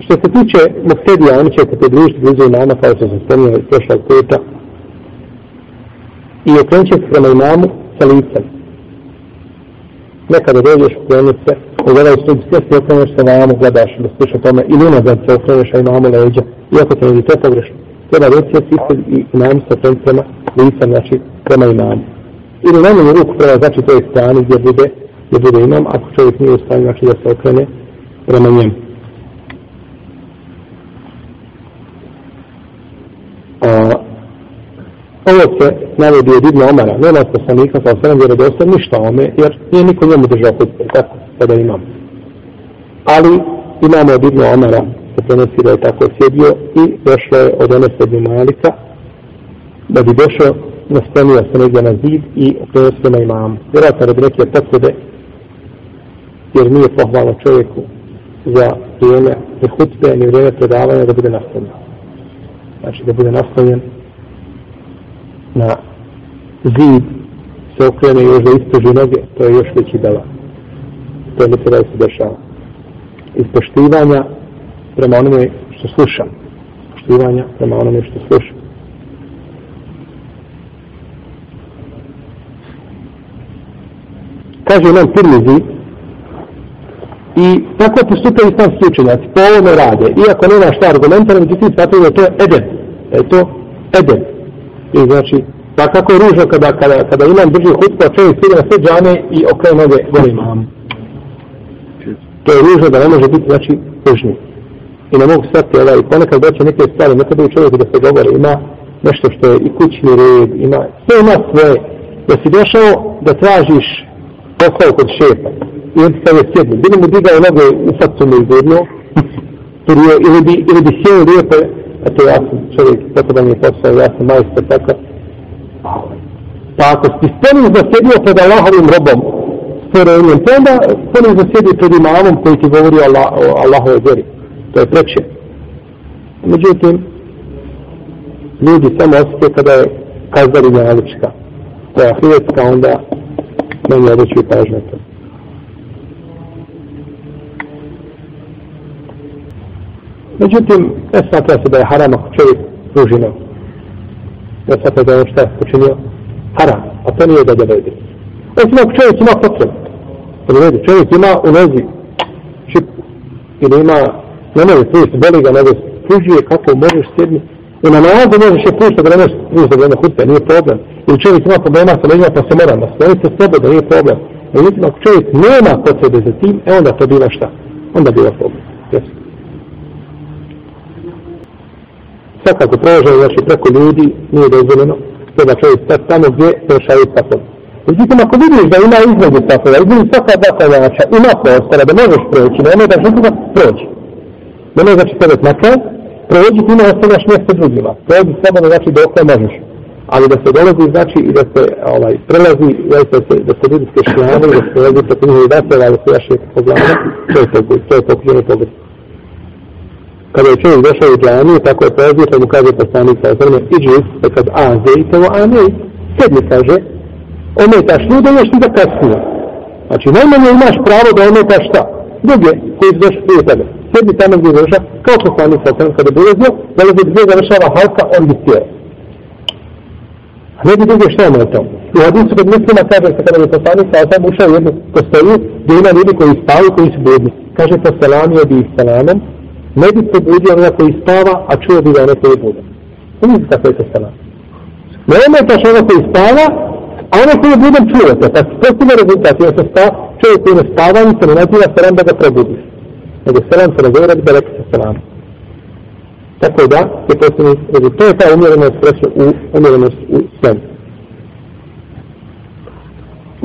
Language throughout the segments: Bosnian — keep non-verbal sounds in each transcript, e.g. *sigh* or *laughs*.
Što se tiče muktedija, oni će se pridružiti blizu imama, kao što sam spomnio iz prošlog puta, i okrenut će se prema imamu sa licem. Nekada dođeš, okrenut se, ugledaj stup, sve se okreneš se na imamu, gledaš, da sluša tome, ili unazad se okreneš na imamu leđa, iako se ne to pogrešno. Treba reći se i imam sa okrenut prema licem, znači prema imamu. Ili najmanju ruku prema, znači toj strani gdje bude, gdje bude imam, ako čovjek nije u stanju, znači da se okrene prema njemu. Ovo se navodi od Ibn Omara, nema poslanika sa osam vjerodostan ništa ome, jer nije niko njemu držao hutbe, tako pa sada imam. Ali imamo od Ibn Omara, se prenosi da je tako sjedio i došlo je od one sedmi malika, da bi došao, nastanio se negdje na zid i prenosio na imam. Vjerojatno radi neke potrebe, jer nije pohvalno čovjeku za vrijeme ni hutbe, ni vrijeme predavanja da bude nastavljen. Znači da bude nastavljen na zid se okrene još da istraži noge, to je još veći dela. To je mi se da se dešava. Iz poštivanja prema onome što slušam. Ispoštivanja prema onome što slušam. Kaže nam Tirmizi i tako postupaju islamski učenjaci, po ovome rade, iako nema šta argumenta, međutim, smatruju da to edeb. da je to edeb. I znači, pa kako je ružno kada, kada, kada imam drži hutbu, a čovjek sidi na sve džane i okrenu noge gore imam. To je ružno da ne može biti, znači, ružni. I ne mogu svati, ovaj, ponekad doće neke stvari, nekad bi čovjek da se govore, ima nešto što je i kućni red, ima, sve ima svoje. Da si došao da tražiš posao kod šefa, i on ti kaže sjedni, bili mu digao noge u facu mu izgledno, *laughs* ili bi, ili bi sjeo lijepo, eto ja sam čovjek, tako da mi je posao, ja sam majster, tako. Pa ako si spremni da sjedio pred Allahovim robom, stvorenjem, to onda spremni da sjedi pred imamom koji ti govori Allah, o Allahove vjeri. To je preče. Međutim, ljudi samo osjeti kada je kazdari nalička. koja je ahiretska, onda meni odreću i pažnje to. Međutim, ne smatra se da je haram ako čovjek pruži nogu. Ne smatra da je šta počinio haram, a to nije da dovede. Osim ako čovjek ima potrebu. Dovede, čovjek ima u nozi čip ili ima, ne može pružiti, boli ga, nego pružuje kako možeš sjedni. I na nalazu možeš je pružiti da ne možeš pružiti da ne hutbe, nije problem. Ili čovjek ima problema sa leđima pa se mora nastaviti se da nije problem. Međutim, ako čovjek nema potrebe za tim, e onda to bila šta? Onda bila problem. Jesu. Svakako prolaženje znači preko ljudi nije dozvoljeno to da čovjek stati tamo gdje prešaju sapovi. Međutim, ako vidiš da ima između sapova, između svaka dva klanjača, ima prostora da možeš proći, nema da žuti prođi. Ne može znači tebe makar, prođi ti ne ostavljaš mjesto drugima. Prođi slobodno znači dok ne možeš. Ali da se dolazi znači i da se ovaj, prelazi, da se, da se ljudi skešljavaju, da se prelazi preko njihovi vateva, da se jaše po glavu, to je to, to je pokuđeno pogled kada je čovjek došao u džaniju, tako je prozio, pa mu kaže poslanik sa osrme, iđi, pa kad a, zejte o, a ne, sedmi kaže, ometaš ljude, još ti da kasnije. Znači, najmanje imaš pravo da ometaš šta? Druge, koji su došli prije tebe. Sedmi tamo gdje završa, kao poslanik sa osrme, kada bi ulazio, da li bi gdje završava halka, on bi sjeo. A ne bi druge šta je to? U hadisu kod muslima kaže se kada je poslanik sa osrme ušao u jednu postoju, gdje ima ljudi koji spavaju, koji su bedni. Kaže, poselamio bi ih selamom, ne bi se budio onaj koji spava, a čuo bi da neko je budan. Vidite kako je to stala. Ne ometaš onaj koji spava, a onaj koji je budan čuo se. Pa to si ne rezultat, jer se spava, čovjek koji ne spava, ni se ne naziva selam da ga probudi. Nego selam se nazove bi da rekli se selam. Tako da, je posljedni rezultat. To je ta umjerenost, reći, u, umjerenost u svem.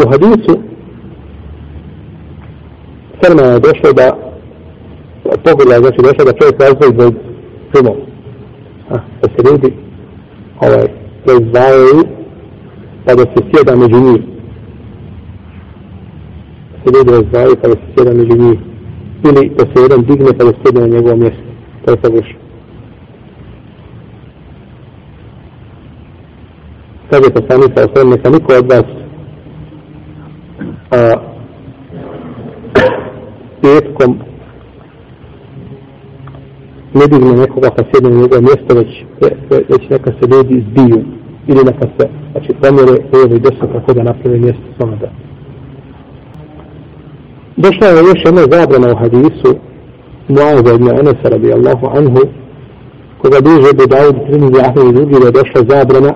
U hadisu, Selma je došlo da pogleda, znači došao da čovjek razvoji zbog filmom. Da se ljudi ovaj, razdvajaju pa da se sjeda među njih. Da se ljudi razdvajaju pa da se sjeda među njih. Ili da se jedan digne pa da se sjeda na njegovo mjesto. To je pogrešno. Kaže poslanica o svem, neka niko od vas a, *coughs* petkom ne digne nekoga pa sjedne na njegovo mjesto, već, već neka se ljudi zbiju ili neka se znači, promjere lijevo i desno kako da napravi mjesto svoma da. Došla je još jedna zabrana u hadisu Mu'aza ibn Anasa radijallahu anhu koga bliže bi Dawud Trinidhi Ahmed i drugi da je došla zabrana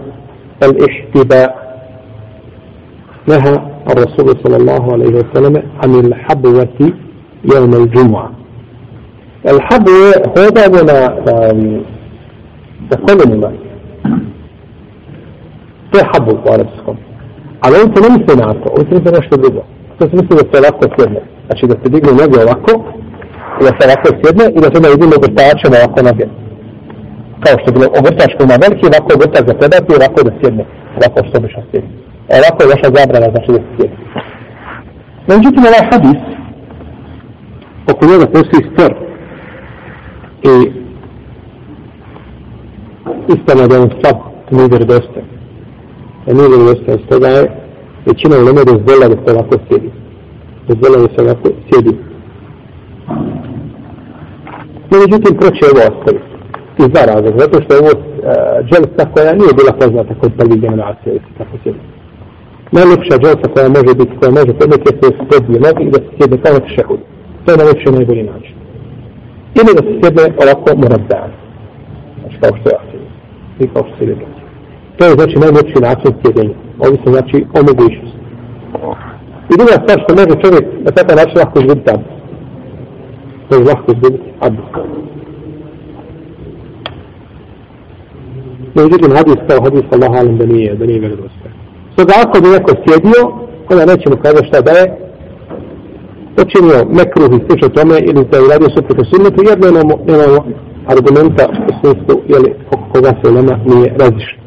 al-ihtiba neha الرسول صلى الله عليه وسلم عن الحبوة يوم الجمعة الحبوة هذا من تقول ما to je habu u arabskom. Ali on se ne misli na to, on se misli nešto drugo. To se misli da se ovako sjedne. Znači da se digne noge ovako, i da se ovako sjedne i da se ne vidimo ogrtačem ovako noge. Kao što je bilo ogrtač koji ima veliki, ovako ogrtač za predati i ovako da sjedne. Ovako što bi što sjedne. Ovako je vaša zabrana, znači da se sjedne. Međutim, ovaj hadis, oko njega postoji spor i istana da je on slab, nije vjerodostan. da nije vjerodostojan. Stoga je većina u nome dozvola da se ovako sjedi. Dozvola da se ovako sjedi. No, međutim, ko će ovo ostaviti. Iz dva razloga. Zato što je ovo uh, dželsa koja nije bila poznata kod prvi generacija, ili tako sjedi. Najljepša dželsa koja može biti, koja može podnijeti, je se sjedne nogi i da se sjedne kao na šehud. To je najljepši najbolji način. Ili da se sjedne ovako morazdan. Znači kao što je asili. I kao što se vidi. To je znači najljepši način sjedenja. Ovi se znači o mogućnosti. I druga stvar što može čovjek na takav način lahko izgubiti abdest. Može lahko izgubiti abdest. Međutim, hadis kao hadis Allah alim da nije, da nije vjerodostojan. Stoga ako bi neko sjedio, onda nećemo kada šta da je počinio nekruh i sliče tome ili da je uradio suprotno sunnetu, jer nemamo, nemamo argumenta u smislu, jeli, koga se nama nije razlišno.